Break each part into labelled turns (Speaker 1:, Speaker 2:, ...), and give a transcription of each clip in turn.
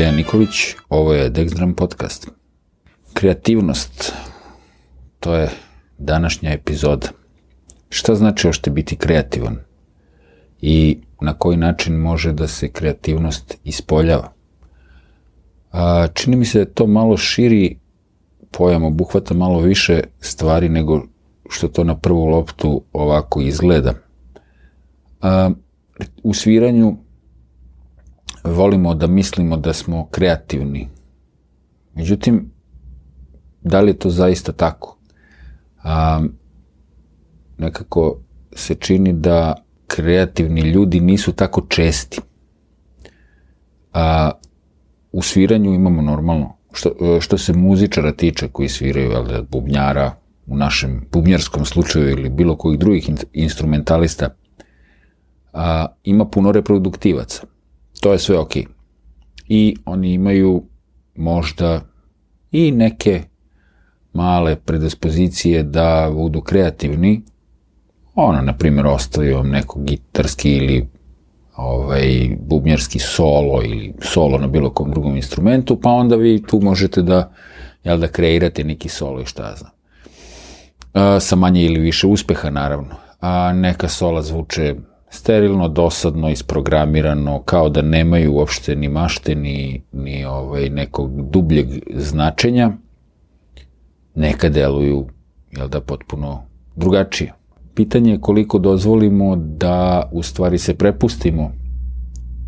Speaker 1: Dejan Nikolić, ovo je Dexdram podcast. Kreativnost, to je današnja epizoda. Šta znači ošte biti kreativan? I na koji način može da se kreativnost ispoljava? A, čini mi se da to malo širi pojam, obuhvata malo više stvari nego što to na prvu loptu ovako izgleda. A, u sviranju volimo da mislimo da smo kreativni. Međutim, da li je to zaista tako? A, nekako se čini da kreativni ljudi nisu tako česti. A, u sviranju imamo normalno, što, što se muzičara tiče koji sviraju, jel da, bubnjara, u našem bubnjarskom slučaju ili bilo kojih drugih instrumentalista, a, ima puno reproduktivaca. To je sve ok. I oni imaju možda i neke male predispozicije da budu kreativni, ono, na primjer, ostavi vam neko gitarski ili ovaj, bubnjarski solo ili solo na bilo kom drugom instrumentu, pa onda vi tu možete da, jel, da kreirate neki solo i šta znam. A, sa manje ili više uspeha, naravno. A neka sola zvuče sterilno, dosadno, isprogramirano, kao da nemaju uopšte ni mašte, ni, ni ovaj, nekog dubljeg značenja, neka deluju, jel da, potpuno drugačije. Pitanje je koliko dozvolimo da u stvari se prepustimo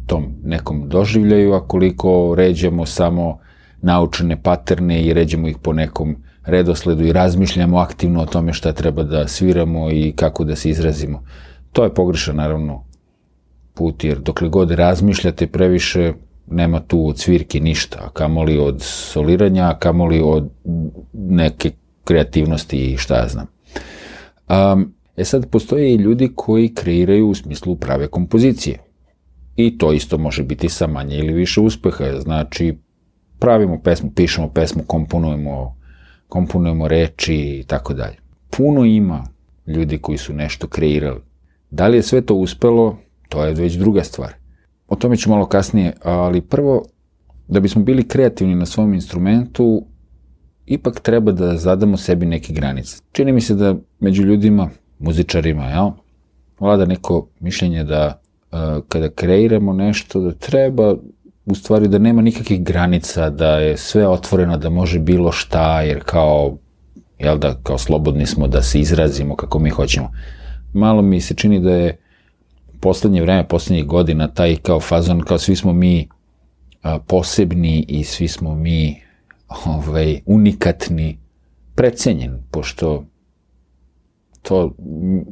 Speaker 1: tom nekom doživljaju, a koliko ređamo samo naučene paterne i ređamo ih po nekom redosledu i razmišljamo aktivno o tome šta treba da sviramo i kako da se izrazimo. To je pogrešan, naravno, put, jer dokle god razmišljate previše, nema tu od svirke ništa, a kamoli od soliranja, a kamoli od neke kreativnosti i šta ja znam. Um, e sad, postoje i ljudi koji kreiraju u smislu prave kompozicije. I to isto može biti sa manje ili više uspeha. Znači, pravimo pesmu, pišemo pesmu, komponujemo, komponujemo reči i tako dalje. Puno ima ljudi koji su nešto kreirali. Da li je sve to uspelo, to je već druga stvar. O tome ću malo kasnije, ali prvo, da bismo bili kreativni na svom instrumentu, ipak treba da zadamo sebi neke granice. Čini mi se da među ljudima, muzičarima, jel, vlada neko mišljenje da uh, kada kreiramo nešto, da treba u stvari da nema nikakvih granica, da je sve otvoreno, da može bilo šta, jer kao, jel da, kao slobodni smo da se izrazimo kako mi hoćemo malo mi se čini da je poslednje vreme, poslednjih godina, taj kao fazon, kao svi smo mi a, posebni i svi smo mi ovaj, unikatni, precenjen, pošto to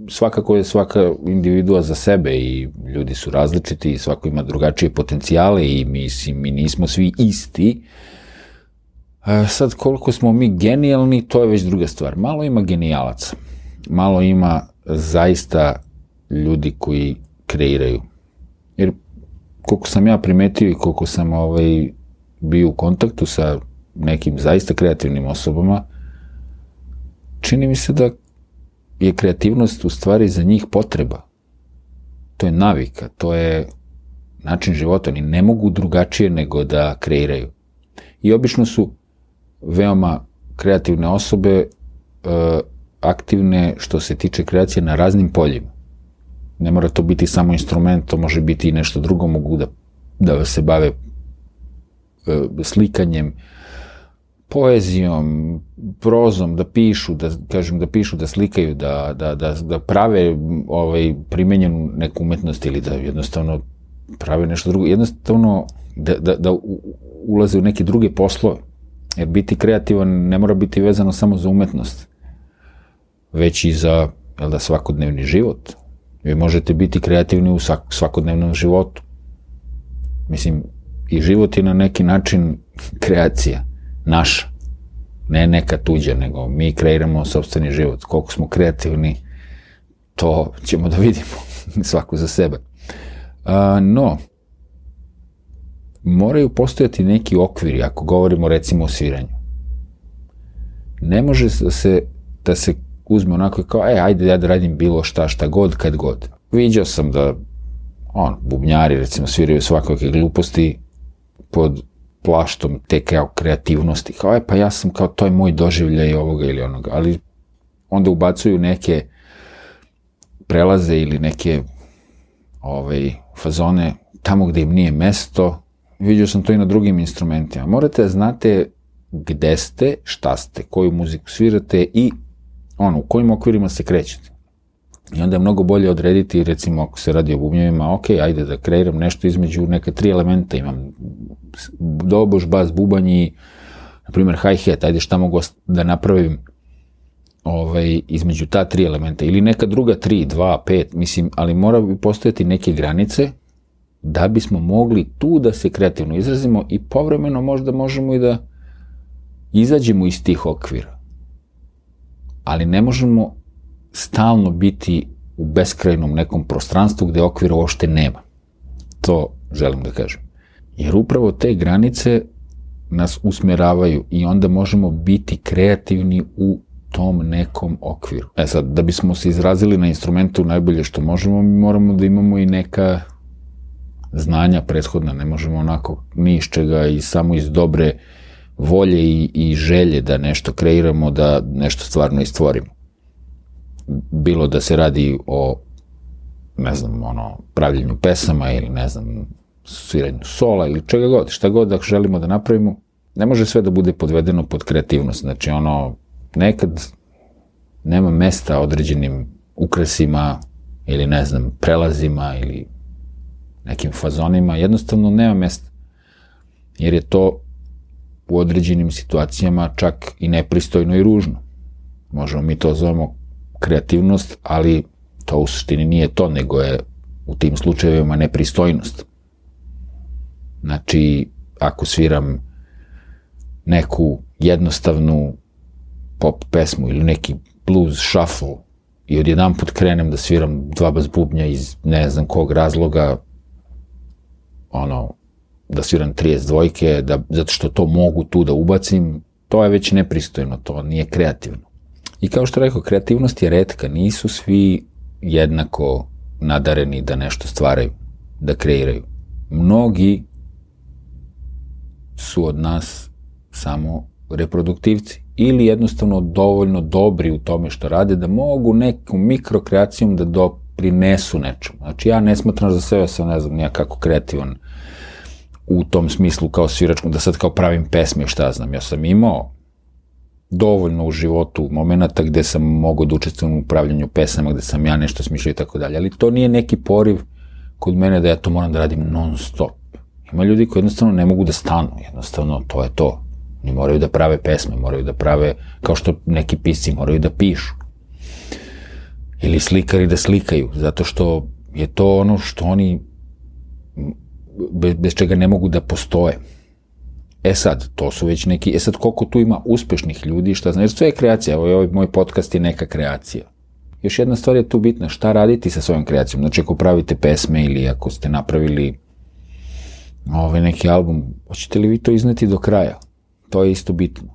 Speaker 1: svakako je svaka individua za sebe i ljudi su različiti i svako ima drugačije potencijale i mislim, mi nismo svi isti. A sad koliko smo mi genijalni, to je već druga stvar. Malo ima genijalaca, malo ima zaista ljudi koji kreiraju. Jer koliko sam ja primetio i koliko sam ovaj, bio u kontaktu sa nekim zaista kreativnim osobama, čini mi se da je kreativnost u stvari za njih potreba. To je navika, to je način života. Oni ne mogu drugačije nego da kreiraju. I obično su veoma kreativne osobe uh, aktivne što se tiče kreacije na raznim poljima. Ne mora to biti samo instrument, to može biti i nešto drugo, mogu da, da se bave e, slikanjem, poezijom, prozom, da pišu, da kažem da pišu, da slikaju, da, da, da, da prave ovaj primenjenu neku umetnost ili da jednostavno prave nešto drugo, jednostavno da, da, da ulaze u neke druge poslove. Jer biti kreativan ne mora biti vezano samo za umetnost već i za da, svakodnevni život. Vi možete biti kreativni u svakodnevnom životu. Mislim, i život je na neki način kreacija, naša. Ne neka tuđa, nego mi kreiramo sobstveni život. Koliko smo kreativni, to ćemo da vidimo, svako za sebe. A, no, moraju postojati neki okviri, ako govorimo recimo o sviranju. Ne može da se, da se uzme onako kao, e, ajde ja da radim bilo šta, šta god, kad god. Viđao sam da on, bubnjari recimo sviraju svakakve gluposti pod plaštom te kao kreativnosti, kao je pa ja sam kao to je moj doživljaj ovoga ili onoga, ali onda ubacuju neke prelaze ili neke ovaj, fazone tamo gde im nije mesto, vidio sam to i na drugim instrumentima. Morate da znate gde ste, šta ste, koju muziku svirate i ono, u kojim okvirima se krećete. I onda je mnogo bolje odrediti, recimo, ako se radi o bubnjevima, ok, ajde da kreiram nešto između neka tri elementa, imam doboš, bas, bubanj i, na primjer, hi-hat, ajde šta mogu da napravim ovaj, između ta tri elementa, ili neka druga tri, dva, pet, mislim, ali mora bi postojati neke granice da bismo mogli tu da se kreativno izrazimo i povremeno možda možemo i da izađemo iz tih okvira. Ali ne možemo stalno biti u beskrajnom nekom prostranstvu gde okvira uopšte nema. To želim da kažem. Jer upravo te granice nas usmeravaju i onda možemo biti kreativni u tom nekom okviru. E sad, da bismo se izrazili na instrumentu najbolje što možemo, mi moramo da imamo i neka znanja prethodna, ne možemo onako ni iz čega i samo iz dobre volje i, i želje da nešto kreiramo, da nešto stvarno istvorimo. Bilo da se radi o ne znam, ono, pravljenju pesama ili ne znam, sviranju sola ili čega god, šta god da želimo da napravimo, ne može sve da bude podvedeno pod kreativnost. Znači, ono, nekad nema mesta određenim ukresima ili ne znam, prelazima ili nekim fazonima, jednostavno nema mesta. Jer je to u određenim situacijama čak i nepristojno i ružno. Možemo mi to zovemo kreativnost, ali to u suštini nije to, nego je u tim slučajevima nepristojnost. Znači, ako sviram neku jednostavnu pop pesmu ili neki blues shuffle i odjedan put krenem da sviram dva bas bubnja iz ne znam kog razloga, ono, da sviram 32-ke, da, zato što to mogu tu da ubacim, to je već nepristojno, to nije kreativno. I kao što rekao, kreativnost je redka, nisu svi jednako nadareni da nešto stvaraju, da kreiraju. Mnogi su od nas samo reproduktivci ili jednostavno dovoljno dobri u tome što rade da mogu nekom mikrokreacijom da doprinesu nečemu. Znači ja ne smatram za sebe, sam ne znam nijakako kreativan u tom smislu kao sviračkom, da sad kao pravim pesme šta znam. Ja sam imao dovoljno u životu momenta gde sam mogao da učestvujem u upravljanju pesama, gde sam ja nešto smišljao i tako dalje, ali to nije neki poriv kod mene da ja to moram da radim non stop. Ima ljudi koji jednostavno ne mogu da stanu, jednostavno to je to. Oni moraju da prave pesme, moraju da prave, kao što neki pisci moraju da pišu. Ili slikari da slikaju, zato što je to ono što oni bez, bez čega ne mogu da postoje. E sad, to su već neki, e sad koliko tu ima uspešnih ljudi, šta jer sve je kreacija, ovo je ovaj moj podcast je neka kreacija. Još jedna stvar je tu bitna, šta raditi sa svojom kreacijom, znači ako pravite pesme ili ako ste napravili ovaj neki album, hoćete li vi to izneti do kraja? To je isto bitno.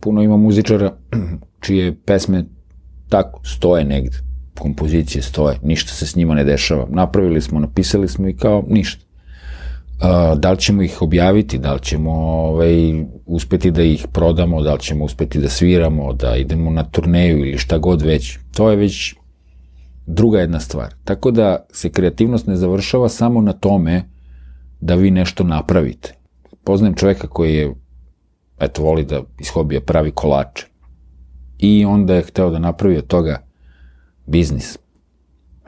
Speaker 1: Puno ima muzičara čije pesme tako stoje negde, kompozicije stoje, ništa se s njima ne dešava. Napravili smo, napisali smo i kao ništa. Da li ćemo ih objaviti, da li ćemo ovaj, uspeti da ih prodamo, da li ćemo uspeti da sviramo, da idemo na turneju ili šta god već. To je već druga jedna stvar. Tako da se kreativnost ne završava samo na tome da vi nešto napravite. Poznajem čoveka koji je, eto, voli da iz hobija pravi kolače. I onda je hteo da napravi od toga biznis.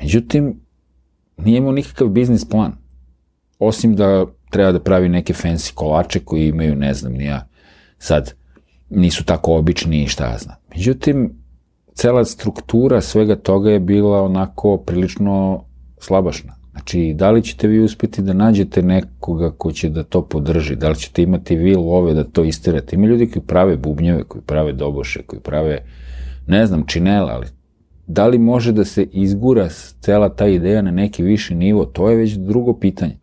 Speaker 1: Međutim, nije imao nikakav biznis plan osim da treba da pravi neke fancy kolače koji imaju, ne znam, nija sad nisu tako obični i šta ja znam. Međutim, cela struktura svega toga je bila onako prilično slabašna. Znači, da li ćete vi uspeti da nađete nekoga ko će da to podrži, da li ćete imati vi love da to istirate. Ima ljudi koji prave bubnjeve, koji prave doboše, koji prave, ne znam, činela, ali da li može da se izgura cela ta ideja na neki viši nivo, to je već drugo pitanje.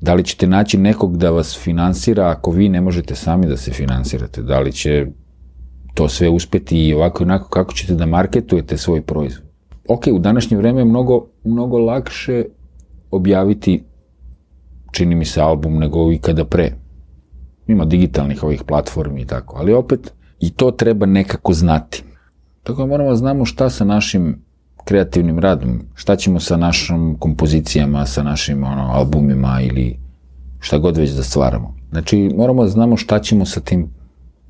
Speaker 1: Da li ćete naći nekog da vas finansira ako vi ne možete sami da se finansirate? Da li će to sve uspeti i ovako i onako kako ćete da marketujete svoj proizvod? Ok, u današnje vreme je mnogo, mnogo lakše objaviti, čini mi se, album nego ikada pre. Ima digitalnih ovih platformi i tako, ali opet i to treba nekako znati. Tako da moramo da znamo šta sa našim kreativnim radom, šta ćemo sa našim kompozicijama, sa našim ono, albumima ili šta god već da stvaramo. Znači, moramo da znamo šta ćemo sa tim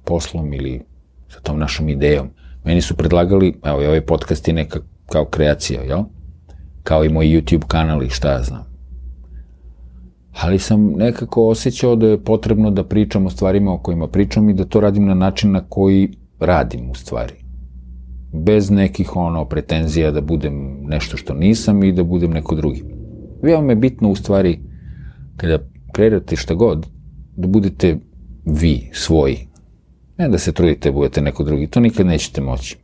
Speaker 1: poslom ili sa tom našom idejom. Meni su predlagali, evo i ovaj podcast je neka kao kreacija, jel? Kao i moj YouTube kanal i šta ja znam. Ali sam nekako osjećao da je potrebno da pričam o stvarima o kojima pričam i da to radim na način na koji radim u stvari. Bez nekih ono pretenzija da budem nešto što nisam i da budem neko drugi. Veoma je bitno u stvari kada kreirate šta god, da budete vi, svoji, Ne da se trudite da budete neko drugi, to nikad nećete moći.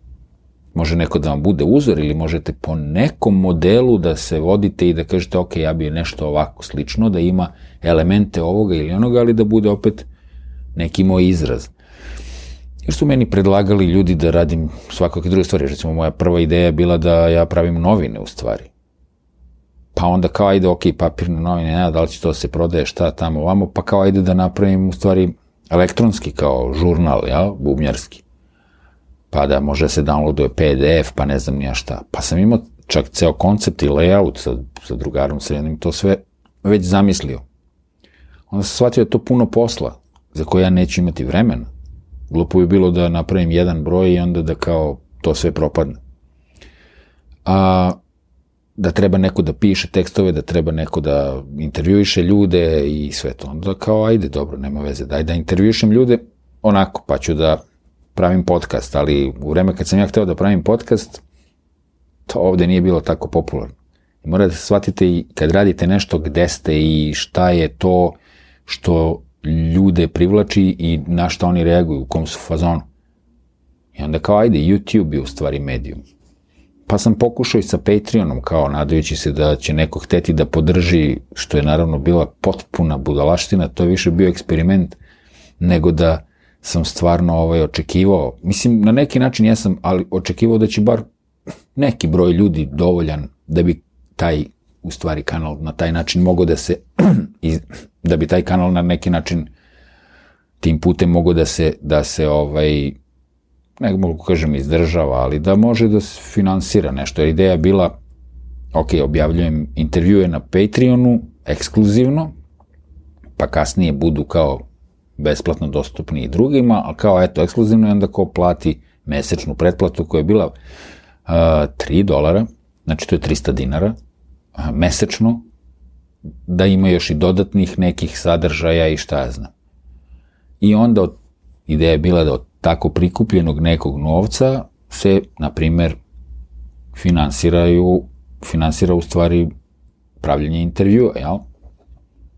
Speaker 1: Može neko da vam bude uzor ili možete po nekom modelu da se vodite i da kažete ok, ja bi nešto ovako slično, da ima elemente ovoga ili onoga, ali da bude opet neki moj izraz. Jer su meni predlagali ljudi da radim svakakve druge stvari. Recimo, moja prva ideja je bila da ja pravim novine u stvari. Pa onda kao ajde, ok, papirne novine, ne, da li će to da se prodaje, šta tamo, ovamo, pa kao ajde da napravim u stvari elektronski kao žurnal, ja, bubnjarski. Pa da može se downloaduje PDF, pa ne znam nija šta. Pa sam imao čak ceo koncept i layout sa, sa drugarom srednim, to sve već zamislio. Onda sam shvatio da je to puno posla, za koje ja neću imati vremena. Glupo bi bilo da napravim jedan broj i onda da kao to sve propadne. A da treba neko da piše tekstove, da treba neko da intervjuiše ljude i sve to. Onda kao, ajde, dobro, nema veze, daj da intervjuišem ljude onako, pa ću da pravim podcast, ali u vreme kad sam ja hteo da pravim podcast, to ovde nije bilo tako popularno. I morate da shvatite i kad radite nešto gde ste i šta je to što ljude privlači i na šta oni reaguju, u kom su fazonu. I onda kao, ajde, YouTube je u stvari medijum. Pa sam pokušao i sa Patreonom, kao nadajući se da će neko hteti da podrži, što je naravno bila potpuna budalaština, to je više bio eksperiment, nego da sam stvarno ovaj, očekivao, mislim, na neki način ja sam, ali očekivao da će bar neki broj ljudi dovoljan da bi taj, u stvari, kanal na taj način mogao da se, da bi taj kanal na neki način tim putem mogao da se, da se ovaj, ne mogu kažem izdržava, ali da može da se finansira nešto. Jer ideja je bila, ok, objavljujem intervjue na Patreonu, ekskluzivno, pa kasnije budu kao besplatno dostupni i drugima, ali kao eto, ekskluzivno i onda ko plati mesečnu pretplatu koja je bila uh, 3 dolara, znači to je 300 dinara, mesečno, da ima još i dodatnih nekih sadržaja i šta ja znam. I onda od, ideja je bila da od tako prikupljenog nekog novca se, na primer, finansiraju, finansira u stvari pravljenje intervjua, jel?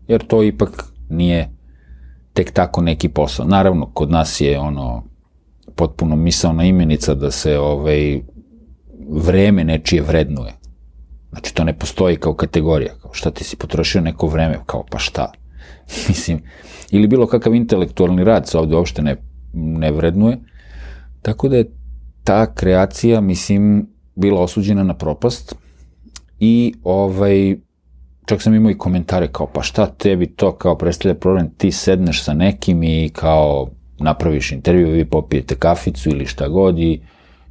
Speaker 1: Jer to ipak nije tek tako neki posao. Naravno, kod nas je ono potpuno misalna imenica da se ovaj, vreme nečije vrednuje. Znači, to ne postoji kao kategorija. Kao šta ti si potrošio neko vreme? Kao, pa šta? Mislim, ili bilo kakav intelektualni rad se ovde uopšte ne ne vrednuje. Tako da je ta kreacija, mislim, bila osuđena na propast i ovaj, čak sam imao i komentare kao pa šta tebi to kao predstavlja problem, ti sedneš sa nekim i kao napraviš intervju, vi popijete kaficu ili šta god i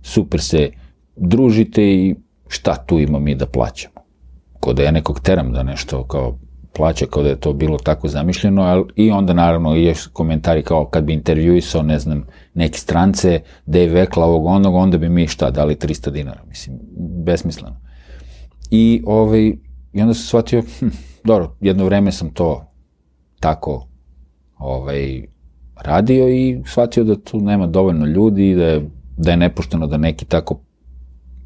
Speaker 1: super se družite i šta tu ima mi da plaćamo. Ko da ja nekog teram da nešto kao plaća kao da je to bilo tako zamišljeno, ali i onda naravno i komentari kao kad bi intervjuisao, ne znam, neke strance, da je vekla ovog onog, onda bi mi šta, dali 300 dinara, mislim, besmisleno. I, ovaj, i onda sam shvatio, hm, dobro, jedno vreme sam to tako ovaj, radio i shvatio da tu nema dovoljno ljudi da je, da je nepošteno da neki tako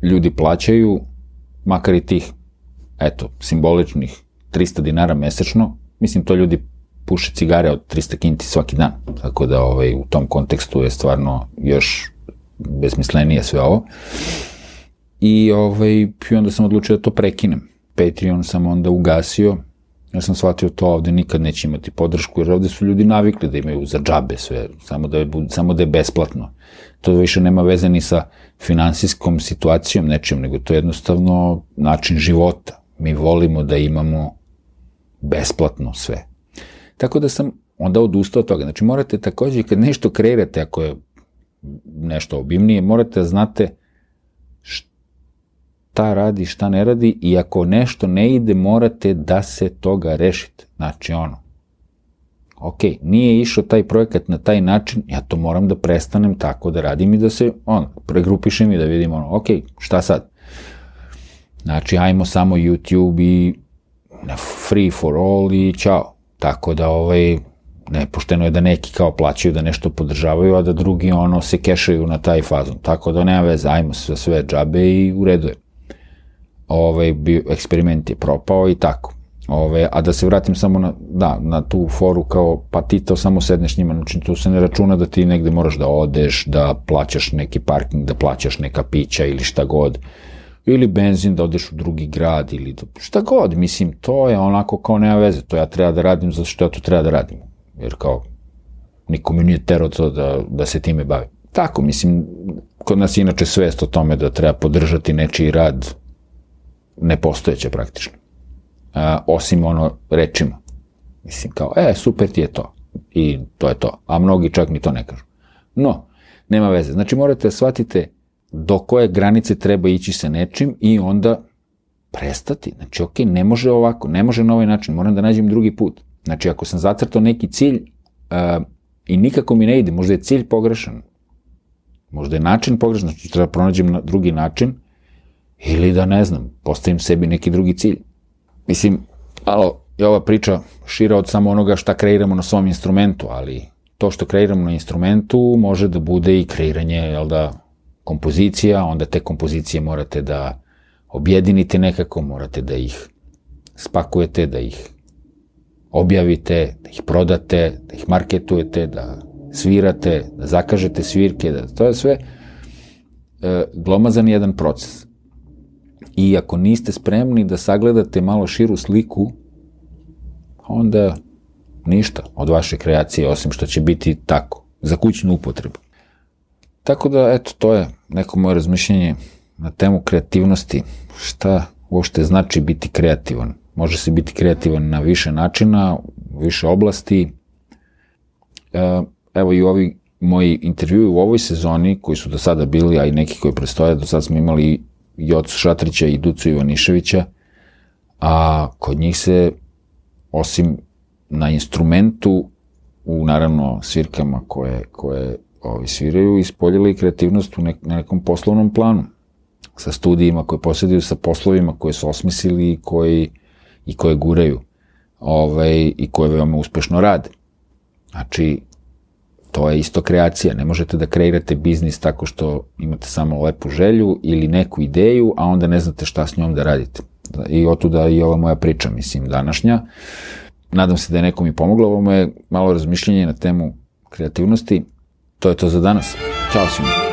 Speaker 1: ljudi plaćaju, makar i tih, eto, simboličnih 300 dinara mesečno, mislim to ljudi puše cigare od 300 kinti svaki dan, tako da ovaj, u tom kontekstu je stvarno još besmislenije sve ovo. I, ovaj, i onda sam odlučio da to prekinem. Patreon sam onda ugasio, ja sam shvatio to ovde nikad neće imati podršku, jer ovde su ljudi navikli da imaju za džabe sve, samo da je, samo da je besplatno. To više nema veze ni sa finansijskom situacijom nečim, nego to je jednostavno način života Mi volimo da imamo besplatno sve. Tako da sam onda odustao od toga. Znači morate takođe kad nešto kreirate, ako je nešto obimnije, morate da znate šta radi, šta ne radi i ako nešto ne ide, morate da se toga rešite. Znači ono, ok, nije išao taj projekat na taj način, ja to moram da prestanem tako da radim i da se, on, pregrupišem i da vidim, ono, ok, šta sad? Znači, ajmo samo YouTube i free for all i čao. Tako da, ovaj, nepošteno je da neki kao plaćaju da nešto podržavaju, a da drugi ono se kešaju na taj fazon. Tako da nema veze, ajmo sve, sve džabe i u redu je. Ovaj, bio, eksperiment je propao i tako. Ove, a da se vratim samo na, da, na tu foru kao, pa ti to samo sedneš njima, znači tu se ne računa da ti negde moraš da odeš, da plaćaš neki parking, da plaćaš neka pića ili šta god, ili benzin da odeš u drugi grad ili da, šta god, mislim, to je onako kao nema veze, to ja treba da radim zato što ja to treba da radim, jer kao niko mi nije tero to da, da se time bavi. Tako, mislim, kod nas inače svest o tome da treba podržati nečiji rad nepostojeće praktično a, osim ono rečima. Mislim kao, e, super ti je to. I to je to. A mnogi čak mi to ne kažu. No, nema veze. Znači morate da shvatite do koje granice treba ići sa nečim i onda prestati. Znači, ok, ne može ovako, ne može na ovaj način, moram da nađem drugi put. Znači, ako sam zacrtao neki cilj uh, i nikako mi ne ide, možda je cilj pogrešan, možda je način pogrešan, znači treba pronađem na drugi način, ili da ne znam, postavim sebi neki drugi cilj. Mislim, malo je ova priča šira od samo onoga šta kreiramo na svom instrumentu, ali to što kreiramo na instrumentu može da bude i kreiranje, jel da, kompozicija, onda te kompozicije morate da objedinite nekako, morate da ih spakujete, da ih objavite, da ih prodate, da ih marketujete, da svirate, da zakažete svirke, da to je sve e, glomazan jedan proces. I ako niste spremni da sagledate malo širu sliku, onda ništa od vaše kreacije, osim što će biti tako, za kućnu upotrebu. Tako da, eto, to je neko moje razmišljenje na temu kreativnosti. Šta uopšte znači biti kreativan? Može se biti kreativan na više načina, više oblasti. E, evo i ovi moji intervjui u ovoj sezoni, koji su do sada bili, a i neki koji predstoje, do sada smo imali Jocu Šatrića i Ducu Ivaniševića, a kod njih se, osim na instrumentu, u naravno svirkama koje, koje ovi sviraju, ispoljila i kreativnost u nek, na nekom poslovnom planu, sa studijima koje posjeduju, sa poslovima koje su osmislili i koji, i koje guraju ovaj, i koje veoma uspešno rade. Znači, to je isto kreacija. Ne možete da kreirate biznis tako što imate samo lepu želju ili neku ideju, a onda ne znate šta s njom da radite. I otuda i ova moja priča, mislim, današnja. Nadam se da je nekom i pomoglo. Ovo je malo razmišljenje na temu kreativnosti. To je to za danas. Ćao svima.